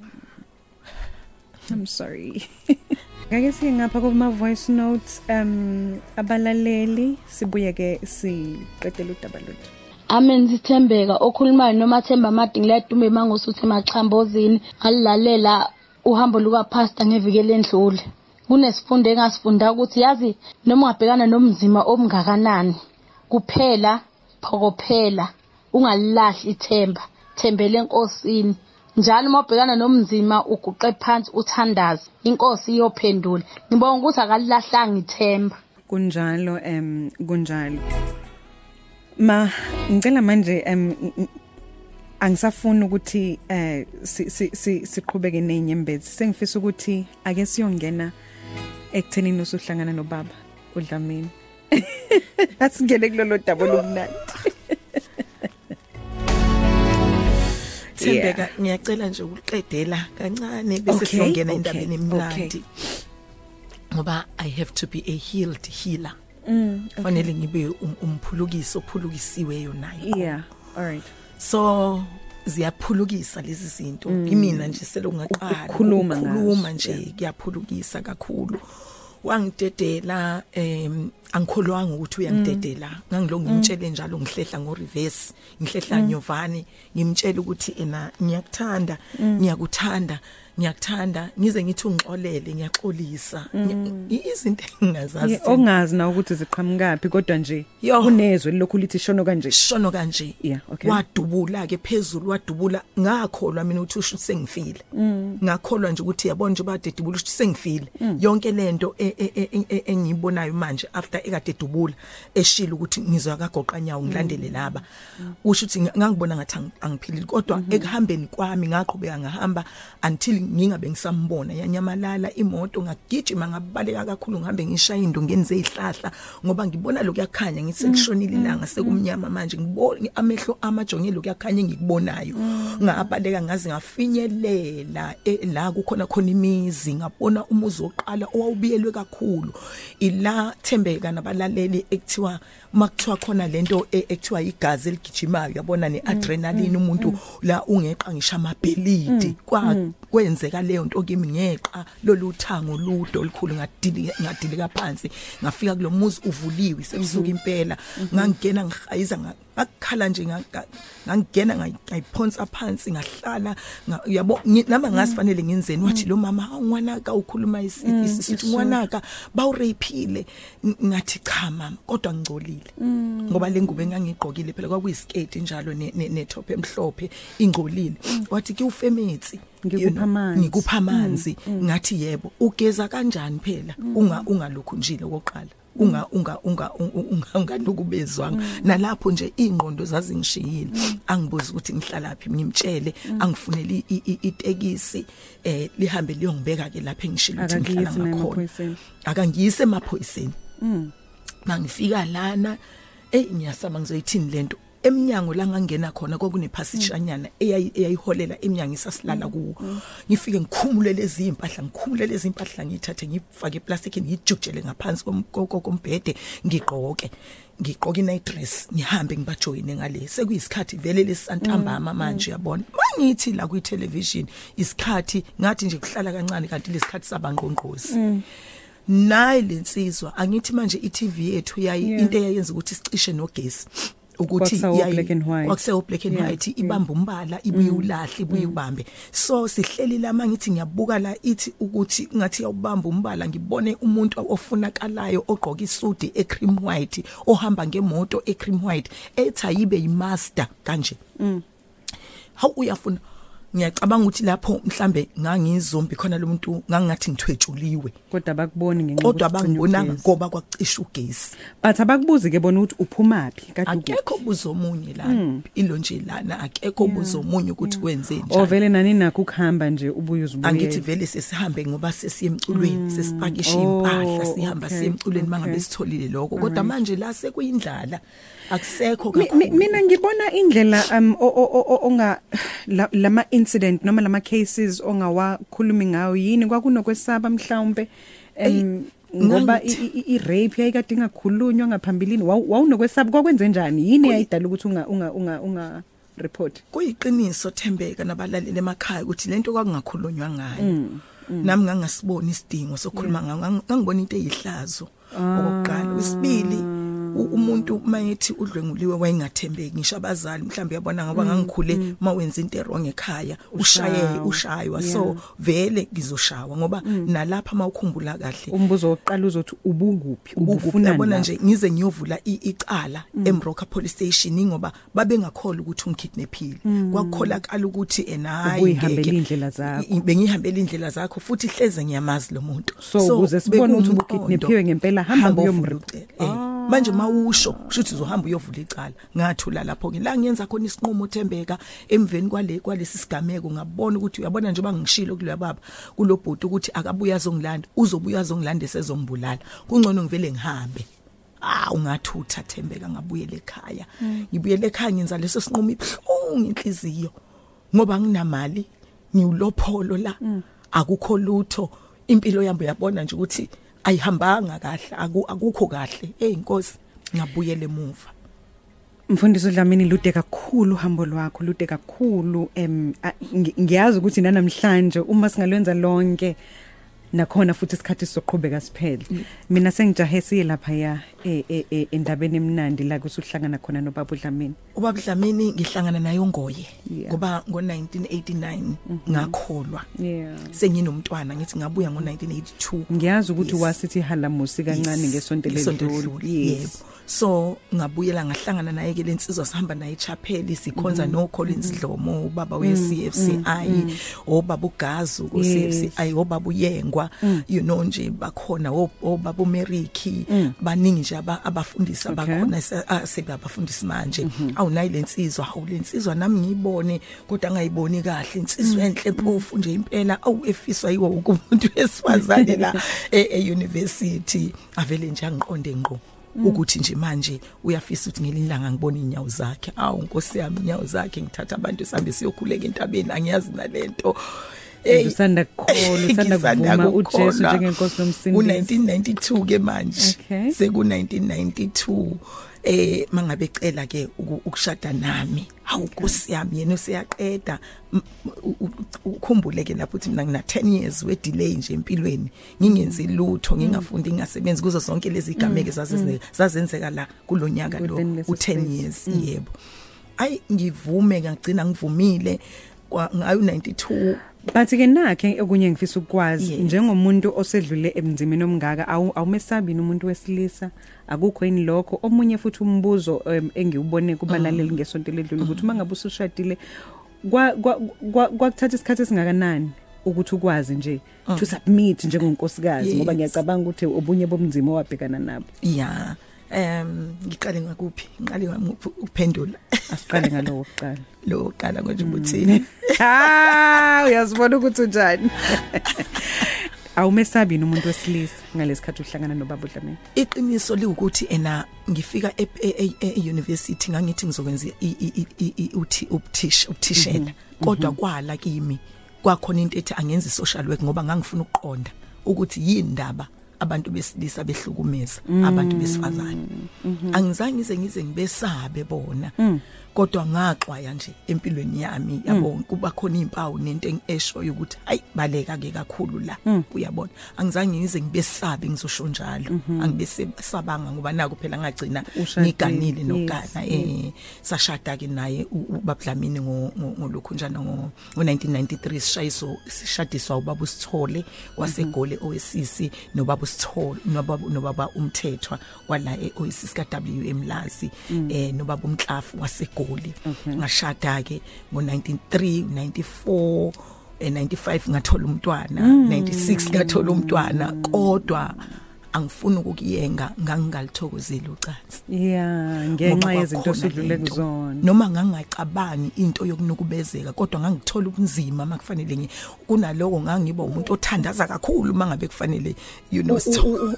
I'm sorry. Ngake siye ngapha kuma voice notes um abalaleli sibuye ke siqedela udaba lwethu. Amen sithembeka okhulumayo noma Themba Mading ledume mangosuthi emachambozini ngalilalela uhambo luka pastor ngeviki elendlule kunesifundo engasifunda ukuthi yazi noma ungabhekana nomzima omngakanani kuphela phokophela ungalilahli ithemba thembele enkosini. Njalo uma ubhekana nomzima uguqe phansi uthandaze inkosi iyophendula. Ngibonga ukuthi akalilahlanga ithemba. Kunjalo em kunjalo. Ma ngicela manje em angisafuni ukuthi eh si- si- si- siqhubeke nezinyembezi sengifisa ukuthi ake siyongena ekuthenini usuhlangana nobaba uDlamini. Asingene kulolo daba lomnandi thembeka ngiyacela nje ukuqedela kancane bese Okay, siyongena okay, endabeni emnandi. Okay. ngoba i have to be a healed healer. Mm, fanele ngibe um- umphulukisi ophulukisiweyo naye. Yeah all right so ziyaphulukisa lezi zinto. Kimina nje selo ngaqala Ukukhuluma nje kuyaphulukisa kakhulu. Wangidedela em angikholwanga ukuthi uyangidedela. Ngangilo ngimtshele njalo ngihlehla ngo reverse ngihlehla nyovane ngimtshela ukuthi ena ngiyakuthanda ngiyakuthanda. Ngiyakuthanda ngize ngithi ungixolele ngiyaxolisa. Ngi- izinto engingazazi Yeah, ongazi na ukuthi ziqhamukapi kodwa nje Yo. kunezwe lokhu lithi shono kanje? Shono kanje. Yeah, okay. wadubula ke phezulu wadubula ngakholwa mina ukuthi usho sengifile. Ngakholwa nje ukuthi yabona nje badedubula ukuthi sengifile. Yonke lento e- e- e- e- engiyibonayo manje after ekade edubula eshila ukuthi ngizwa kagoqa nyawo ngilandele laba. Usho ukuthi nga- ngangibona ngathi ang- angiphilile kodwa ekuhambeni kwami ngaqhubeka ngahamba until ngingabe ngisambona. Yanyamalala imoto ngagijima ngabaleka kakhulu ngihambe ngishaya indongo ngenze izihlahla ngoba ngibona lokuyakhanya ngisekushonile ilanga sekumnyama manje. Ngibona amehlo amajongelo lokuyakhanya engikubonayo. Ngabaleka ngaze ngafinyelela e- la kukhona khona imizi ngabona umuzi oqala owawubiyelwe kakhulu. Ila thembeka nabalaleli ekuthiwa makuthiwa khona lento e- ekuthiwa igazi eligijimayo yabona neadrenaline umuntu la ungeqa ngisho amabhelidi kwa kwenzeka leyo nto kimi ngeqa loluthango ludo olukhulu ngadili ngadilika phansi. Ngafika kulomuzi uvuliwe sekusuka impela. Ngangena ngihayiza nga- ngakhala nje nga- nga- ngangena ngayi- ngayiphonsa phansi ngahlala nga- yabo ngi- nami ngasifanele ngenzeni wathi lo mama "Hawu, ngwanaka ukhuluma isi- isithi ngwanaka bawurephile Ng- ngathi cha mama kodwa ngingcolile. Ngoba le ngubo engangigqokile phela kwakuyisketi njalo ne- ne ne top emhlophe ingcolile. Wathi ke ufemetsi Ngikupha you know, amanzi. ngikupha amanzi. Ngathi yebo ugeza kanjani phela? Unga ungalokhu njile okoqala unga unga unga unga unganukubezwanga nalapho nje ingqondo zazingishiyile. Angibuza ukuthi ngihlalaphi ngimtshele angifunele i- i- itekisi eh lihambe liyongibeka ke lapha engishilo ukuthi ngihlala ngakhona. akangiyise emaphoyiseni. Mangifika lana hey ngiyasaba ngizoyithini lento eminyango la ngangena khona kwakunephasishanyana eyayi- eyayiholela eminyango isasilala kuwo. Ngifike ngikhumule lezi impahla ngikhumule lezi impahla ngithathe ngifake eplastic ngijujele ngaphansi kom- ko- ko- kombhede ngigqoke. Ngigqoke i-night dress ngihambe ngibajoyine ngale. Sekuyisikhathi vele lesantambama manje yabona? Mangithi la kwi television isikhathi ngathi nje kuhlala kancane kanti lesikhathi sabangqongqozi nayi lensizwa angithi manje iTV yethu yayi into eyayenza ukuthi sicishe nogesi. Ukuthi Kwakusawu iyayi- black and white. ibamba umbala ibuye ulahle ibuye ubambe so sihleli la mangithi ngiyabuka la ithi ukuthi ngathi yawubamba umbala ngibone umuntu ofunakalayo ogqoka isudi ecream white ohamba ngemoto ecream white ethi ayibe yimaster kanje. Hawu uyafuna ngiyacabanga ukuthi lapho mhlambe ngangizombi khona lo muntu ngangathi ngithwetshuliwe kodwa bakuboni ngenxa kodwa yokuthi bangibonanga ugesi. ngoba kwacisha ugesi. But abakubuzi ke bona ukuthi uphumaphi? Kade ukuphi? akekho buzo omunye la. Ilo nje lana akekho buzo omunye ukuthi kwenze o njani. Vele nani nakho ukuhamba nje ubuye uzibuye angithi vele sesihambe ngoba sesiye emculweni sesipakisha Oh, impahla sihamba okay, siye emculweni mangabe okay. sitholile lokho. Kodwa manje la sekuyindlala. Akusekho Mi- mi- kakhulu. mina ngibona indlela um o- o- o- o- onga la- lama incident noma lama cases ongawakhulumi ngayo yini? Kwakunokwesaba mhlawumbe um ngoba i- rape yayikade ingakhulunywa ngaphambilini. Wawu- wawunokwesaba kwakwenze njani? Yini yayidala ukuthi unga unga unga unga report? Kuyiqiniso thembeka nabalaleli emakhaya ukuthi lento kwakungakhulunywa ngayo. Nami ngangasiboni isidingo sokukhuluma ngayo Ngang- ngangibona into eyihlazo. Okokuqala. Wesibili umuntu mayethi udlwenguliwe wayengathembeki ngisho abazali mhlawumbe yabona ngoba ngangikhule mawenza into wrong ekhaya ushaye ushaywa. So vele ngizoshawa ngoba nalapha mawukhumbula kahle umbuzo wokuqala uzothi ubukuphi ubufuna ubufuna nje ngize ngiyovula i- icala eMroka police station ngoba babengakholwa ukuthi ungikidnappile kwakukholakala ukuthi ena hayi Ubuyihambele ngeke- indlela zakho. i- bengihambele indlela zakho futhi hleze ngiyamazi lo muntu. So, ukuze sibone ukuthi bekuwumqondo. ubukidnaphiwe ngempela, hamba Hamba uyomre- uvule ucele. Eh, manje mawusho kushuthi uzohamba uyovula icala. Ngathula lapho ke la ngiyenza khona isinqumo thembeka emveni kwale kwalesi sigameko ngabona ukuthi uyabona njengoba ngishilo kuloya baba kulobhuti ukuthi akabuya azongilanda uzobuya azongilanda sezongibulala kungcono ngivele ngihambe. Ah ungathutha thembeka ngabuyela ekhaya. Ngibuyela ekhaya ngenza leso sinqumo ibhlungu inhliziyo ngoba nginamali ngiwulopholo la. Akukho lutho. Impilo yami uyabona nje ukuthi ayihambanga kahle aku- akukho kahle. Hey inkosi ngabuyela emuva. Mfundisi Dlamini lude kakhulu uhambo lwakho lude kakhulu em a- ngi- ngiyazi ukuthi nanamhlanje uma singalwenza lonke nakhona futhi isikhathi soqhubeka siphele. Mina sengijahe siye lapha ya e- e- e- endabeni emnandi la kusuhlangana khona nobaba uDlamini. Ubaba Dlamini ngihlangana nayo ngoye Yeah. ngoba ngo1989 ngakholwa. Yeah. Senginomntwana ngithi ngabuya ngo1982 ngiyazi ukuthi Yes. wasithi halamusi kancane Yes, ngesonto ngesonto ledlule ledlule, yebo. So ngabuyela ngahlangana naye ke lensizwa sihamba naye echapeli sikhonza Mm-hmm. no Collins Dlomo ubaba we CFCI obaba uGazu ku CFCI obaba uyengwa you know nje bakhona o- obaba uMeriki baningi nje aba- abafundisi Mm. Okay. abakhona se- ah, sebabafundisi manje. Awunayi lensizwa awu lensizwa nami ngiyibone kodwa angayiboni kahle insizwa enhle mpofu nje impela awu efiswa yiwo wonke umuntu wesifazane la e- e-university avele nje angiqonde ngqo. Ukuthi nje manje uyafisa ukuthi ngelinye ilanga ngibone inyawo zakhe. Awu nkosi yami inyawo zakhe ngithatha abantu sihambe siyokhuleka entabeni. Angiyazi nalento. Hey, usanda kukholwa usanda kuvuma uJesu njengenkosi nomsindisi u1992 ke manje Okay. seku1992 eh mangabe ecela ke uku- ukushada nami. Hawu nkosi yami yena useyaqeda. M- u- u- ukhumbule ke lapho ukuthi mina ngina 10 years we delay nje empilweni. Ngingenzi lutho ngingafundi ngingasebenzi kuzo zonke lezi igameke zazenze zazenzeka la kulonyaka lo Within leso u10 space. years yebo. Ayi ngivume ngagcina ngivumile. Kwa ngayo 92 But ke nakhe okunye ngifisa ukwazi Yes. njengomuntu osedlule emzimeni omngaka awu awumesabini umuntu wesilisa akukho yini lokho? Omunye futhi umbuzo um, engiwubone kubalaleli ngesonto ledlule ukuthi mangabe usushadile kwa kwa- kwa- kwakuthatha isikhathi esingakanani ukuthi ukwazi nje to submit njengonkosikazi? Ngoba Yes. ngiyacabanga ukuthi obunye bomzimo wabhekana nabo. Ya em ngiqale ngakuphi? Ngiqale ngakuphi ukuphendula asiqale ngalowo kuqala lo qala nje ubuthini ah uyasibona ukuthi unjani? Awumesabini umuntu wesilisa ngalesikhathi uhlangana nobaba uDlamini iqiniso liwukuthi ena ngifika e- e- e- e-university ngangithi ngizokwenza uthi ubuthisha ubuthishela kodwa kwala kimi kwakhona into ethi angenza social work ngoba ngangifuna ukuqonda ukuthi yini indaba abantu besilisa behlukumeza abantu besifazane. Angizange ngize ngize ngibesabe bona. Kodwa ngaxwaya nje empilweni yami yabo kuba khona izimpawu nento engishoyo ukuthi hayi baleka ke kakhulu la. Uyabona? Angizange ngize ngibesabe ngizosho njalo. Angibesabanga ngoba naku phela ngagcina Ushadile, ngiganile yes, nogana eh sashada ke naye ubabdlamini ngo ngo- ngolokhu njana ngo ngo 1993 sishayiso sishadiswa ubaba usithole wasegole oesisi nobaba usithole nobaba nobaba umthethwa wala eoesisi ka WM Lazi eh nobaba umhlafu wasegoli. Ngashada ke ngo 93 94 eh 95 ngathola umntwana 96 ngathola umntwana kodwa angifuni ukukuyenga ngangingalithokozeli ucansi. Yeah Ngoba ngenxa yezinto kwakhona sidlule lento. kuzona. Noma ngangacabangi into yokunukubezeka kodwa ngangithola ubunzima makufanele ngi kunaloko ngangiba umuntu othandaza kakhulu mangabe kufanele you know sitho-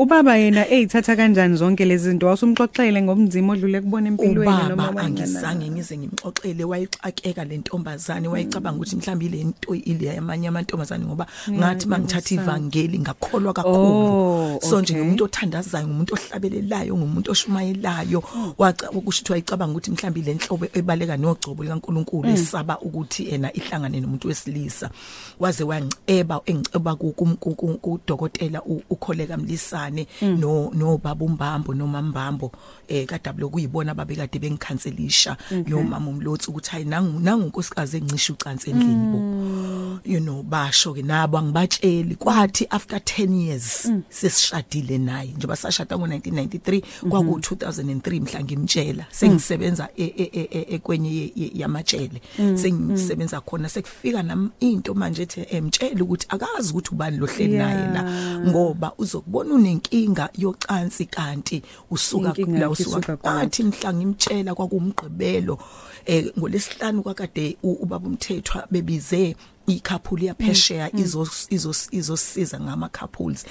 ubaba yena eyithatha kanjani zonke lezi zinto? Wasumxoxele ngobunzima odlule kubona empilweni noma ubaba wangana- angizange ngize ngimxoxele wayixakeka lentombazane wayicabanga ukuthi mhlawumbe ile nto ile yamanye amantombazane ngoba ngathi mangithatha ivangeli ngakholwa Oh, kakhulu so nje okay. ngumuntu othandazayo ngumuntu ohlabelelayo ngumuntu oshumayelayo. Waca ukusho ukuthi wayicabanga ukuthi mhlawumbe le nhlobo ebaleka nogcobo likaNkuluNkulu esaba ukuthi ena ihlangane nomuntu wesilisa. Waze wangiceba engiceba ku- kum- ku- ku- ukholeka mlisane no no baba umbambo nomambambo eh kadablo kuyibona babekade bengikhanselisha nomama umlotsi ukuthi hayi nangu nangu unkosikazi engicisha ucansi endlini bo you know basho ke nabo angibatsheli kwathi after 10 years sesishadile naye njengoba sashada ngo1993 kwaku 2003 mhla ngimtshela sengisebenza e- e- e- e- ekwenye ye- ye- yamatshele sengisebenza khona sekufika nam into manje ethi emtshela ukuthi akazi ukuthi ubani lohleli naye la ngoba uzokubona unenkinga yocansi kanti usuka Inkinga la usuka kwathi mhla ngimtshela kwakumgqibelo eh ngolesihlanu kwakade ubaba umthethwa bebize ikhaphuli yaphesheya izos izos izosiza ngama couples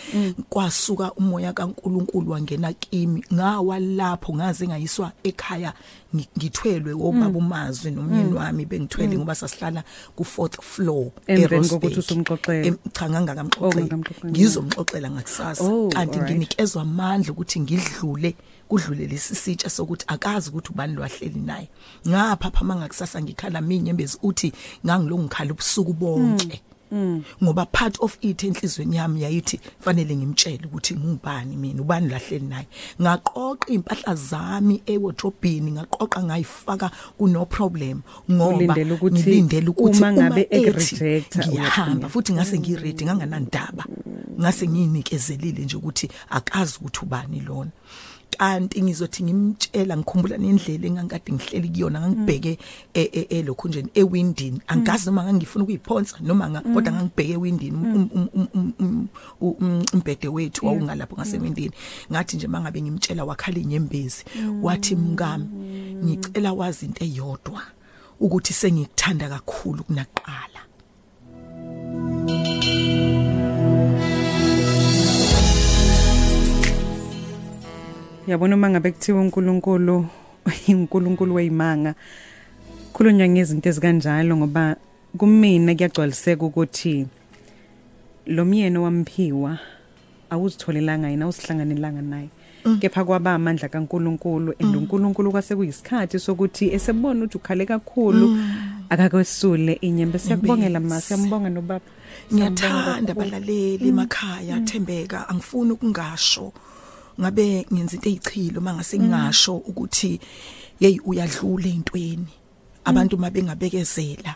kwasuka umoya kaNkuluNkulu wangena kimi ngawa lapho ngaze ngayiswa ekhaya ngi- ngithwelwe obaba umazwi nomyeni wami bengithwele ngoba sasihlala ku 4th floor Emveni eRoseburg. kokuthi usumxoxela. Em- cha ngangakamxoxela Oh, ngangamxoxela. ngizomxoxela ngakusasa Oh, kanti alright. nginikezwa amandla ukuthi ngidlule kudlule lesi sitsha sokuthi akazi ukuthi ubani lwahleli naye. Ngapha phama ngakusasa ngikhala minye embezi uthi ngangilo ngikhala ubusuku bonke. Ngoba part of it enhlizweni yami yayithi fanele ngimtshele ukuthi ngubani mina ubani lahleli naye. Ngaqoqa impahla zami ewardrobe ngaqoqa ngayifaka kuno problem ngoba ngilindele ukuthi uma ngabe ethi ekurejecta, ngiyahamba futhi ngase ngiready nganganandaba. Ngase ngiyinikezelile nje ukuthi akazi ukuthi ubani lona. Kanti ngizothi ngimtshela ngikhumbula nendlela engangikade ngihleli kuyona ngangibheke e- e- elokhu nje ewindini. Angazi noma ngangifuna ukuyiphonsa noma kodwa ngangibheke ewindini um- um- um- um- um- um- umbhede wethu wawungalapho ngasewindini. Ngathi nje mangabe ngimtshela wakhala inyembezi. Wathi mngami ngicela wazi into eyodwa ukuthi sengikuthanda kakhulu kunaqala. Yabona uma ngabe kuthiwa uNkulunkulu uNkulunkulu weyimanga khulunywa ngezinto ezikanjalo ngoba kumina kuyagcwaliseka ukuthi lo myeni wamphiwa awuzitholelanga yena awusihlanganelanga naye. Kepha kwaba amandla kaNkulunkulu and uNkulunkulu kwase kuyisikhathi sokuthi esebona ukuthi ukhale kakhulu akakwesule inyembe siyakubongela ma siyambonga nobaba. Ngiyathanda balaleli emakhaya thembeka angifuni ukungasho. Ngabe ngenza into ezichilo mangase ngingasho ukuthi hey uyadlula intweni abantu mabengabekezela.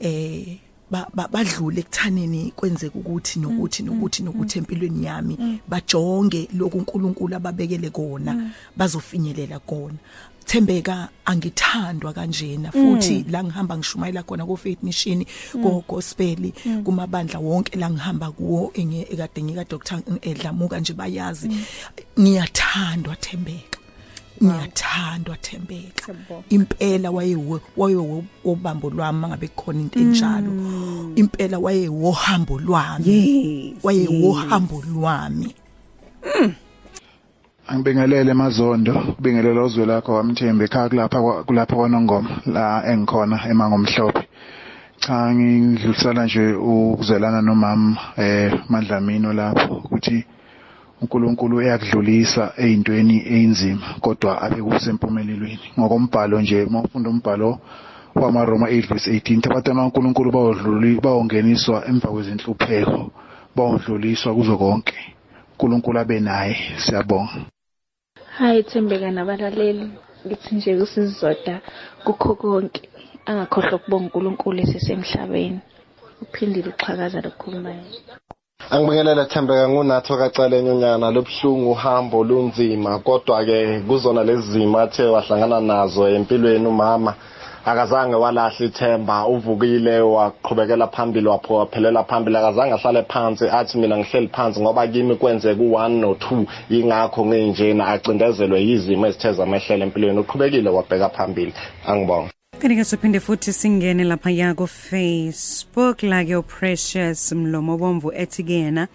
Eh ba- ba- badlule ekuthaneni kwenzeka ukuthi nokuthi nokuthi nokuthi empilweni yami bajonge lokhu uNkulunkulu ababekele kona bazofinyelela kona. Thembeka angithandwa kanjena futhi la ngihamba ngishumayela khona ko faith mission ko gospel kumabandla wonke la ngihamba kuwo ekade ngika Dr Edlamuka nje bayazi. Ngiyathandwa thembeka. Ngiyathandwa thembeka. Impela wayewo wayewo obambo lwami mangabe kukhona into enjalo. Impela wayewohambo lwami. Yes wayewohambo lwami. Angibingelele mazondo kubingelela uzwe lakho wamthembe ekhaya kulapha kulapha kwanongoma la engikhona emangomhlophe. Cha ngidlulisana nje ukuzwelana nomama eh Madlamini lapho ukuthi uNkulunkulu uyakudlulisa ezintweni einzima kodwa abe kusempumelelweni. Ngokombhalo nje mawufunda umbhalo wamaRoma 8 verse 18 abatana uNkulunkulu bawodluli bawongeniswa emva kwezinhlupheko bawodluliswa kuzo konke. uNkulunkulu abe naye siyabonga. Hayi Thembeka nabalaleli ngithi nje usizoda kukho konke angakhohlwa ukubonga uNkulunkulu esesemhlabeni. Uphindile uxhakaza lokukhulumayo Angibingelela Thembeka nguNatho kacele nyonyana lobuhlungu uhambo lunzima kodwa ke kuzona lezi zimo athe wahlangana nazo empilweni umama. Akazange walahla ithemba uvukile waqhubekela phambili wapho waphelela phambili. Akazange ahlale phansi athi mina ngihleli phansi ngoba kimi kwenzeka u1 no 2 ingakho nginjena acindezelwe yizimo ezithe zamehlela empilweni. Uqhubekile wabheka phambili. Angibonga kanti-ke siphinde futhi singene laphaya ku-facebook la-ke uprecious mlomo bomvu ethi-ke yena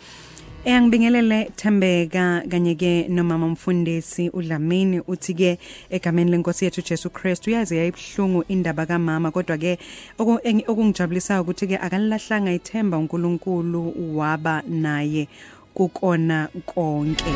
Engibingelele Thembeka kanye-ke nomama mfundisi uDlamini uthi-ke egameni lenkosi yethu Jesu Kristu uyazi yayibhlungu indaba kamama kodwa-ke oku- engi- okungijabulisayo ukuthi-ke akalilahlanga ithemba uNkulunkulu waba naye kukona konke.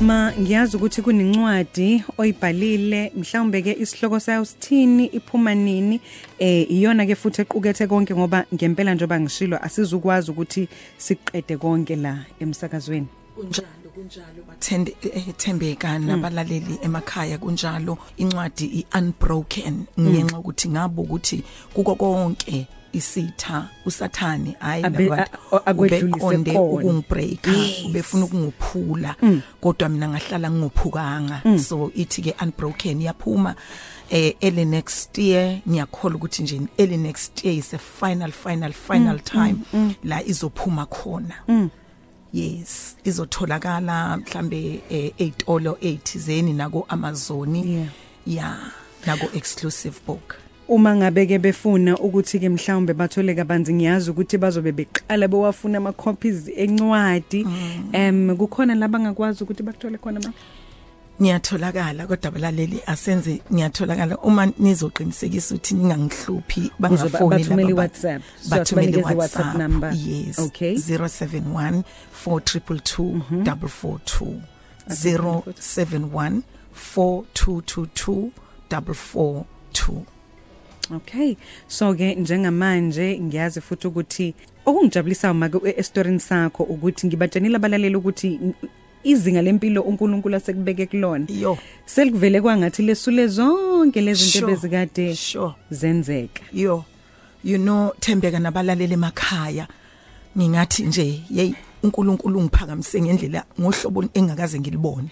Ma ngiyazi ukuthi kunencwadi oyibhalile. Mhlawumbe ke isihloko sayo sithini iphuma nini? Eh iyona ke futhi equkethe konke ngoba ngempela njoba ngishilo asizukwazi ukuthi siqede konke la emsakazweni. Kunjalo kunjalo bathende eh, thembeka nabalaleli emakhaya kunjalo incwadi iunbroken ngenxa ukuthi ngabo ukuthi kuko konke isitha usathani hayi Abe- nabantu a- a- akwedlulise ubeqonde kona. ukungibreaka Yes. ubefuna ukungiphula kodwa mina ngahlala ngingophukanga so ithi ke unbroken yaphuma eh early next year ngiyakholwa ukuthi nje early next year is a final final final time la izophuma khona. Yes izotholakala mhlambe eh, eitolo ethizeni nako Amazon Yeah. yeah nako exclusive book. Uma ngabe ke befuna ukuthi ke mhlawumbe bathole kabanzi ngiyazi ukuthi bazobe beqala bewafuna ama copies encwadi em kukhona laba ngakwazi ukuthi bakuthole khona ma? Ngiyatholakala kodwa abalaleli asenze ngiyatholakala. Uma nizoqinisekisa ukuthi ningangihluphi bangafoni bathumele laba ba- i-WhatsApp. So bathumele asibanikeze WhatsApp. i-WhatsApp number. yes. Okay. 071 422 442 071 4222 442 Okay. So ke njengamanje ngiyazi futhi ukuthi okungijabulisa make estorini sakho ukuthi ngibatshenile abalaleli ukuthi izinga lempilo uNkulunkulu asekubeke kulona. yo Selikuvele kwangathi lesule zonke lezi zinto Sure, bezikade sure. zenzeka. yo you know thembeka nabalaleli emakhaya ngingathi nje hey uNkulunkulu ungiphakamise ngendlela ngohlobo engakaze ngilibone.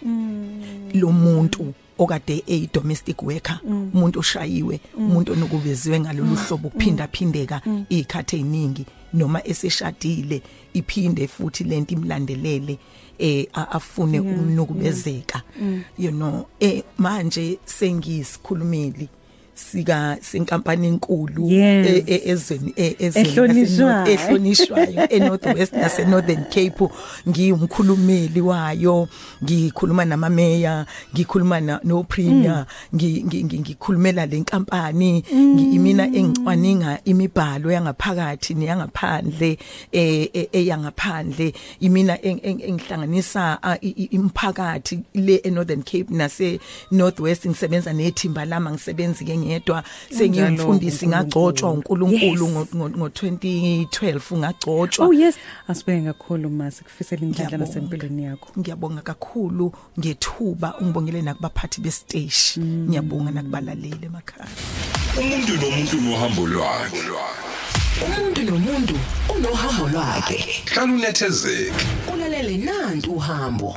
Lo muntu okade eyi domestic worker umuntu oshayiwe umuntu onokubeziwe ngalolu hlobo kuphinda phindeka izikhathi eziningi noma eseshadile iphinde futhi lento imlandelele eh afune ukunukubezeka you know eh manje sengisikhulumeli sika senkampani enkulu e- e- ezweni e- ezweni Ehlonishwayo. ehlonishwayo eNorth West nase Northern Cape. Ngiyumkhulumeli wayo ngikhuluma nama mayor ngikhuluma no premier ngi- ngikhulumela lenkampani ngi- imina engicwaninga imibhalo yangaphakathi neyangaphandle eyangaphandle imina eng- eng- engihlanganisa imphakathi le eNorthern Cape nase North West. Ngisebenza nethimba lama ngisebenzi ngedwa sengiyumfundisi ngagcotshwa uNkulunkulu. Yes. ngo- ngo ngo- 2012 ngagcotshwa. Oh yes, asibeke kakhulu mase kufisela indlela Ngiyabonga. nasempilweni yakho. ngiyabonga kakhulu ngethuba ungibongele nakubaphathi bestage ngiyabonga nakubalaleli emakhaya. Umuntu nomuntu nohambo lwakhe. Umuntu nomuntu unohambo lwakhe. Hlala unethezeke. Ulalele nantu uhambo.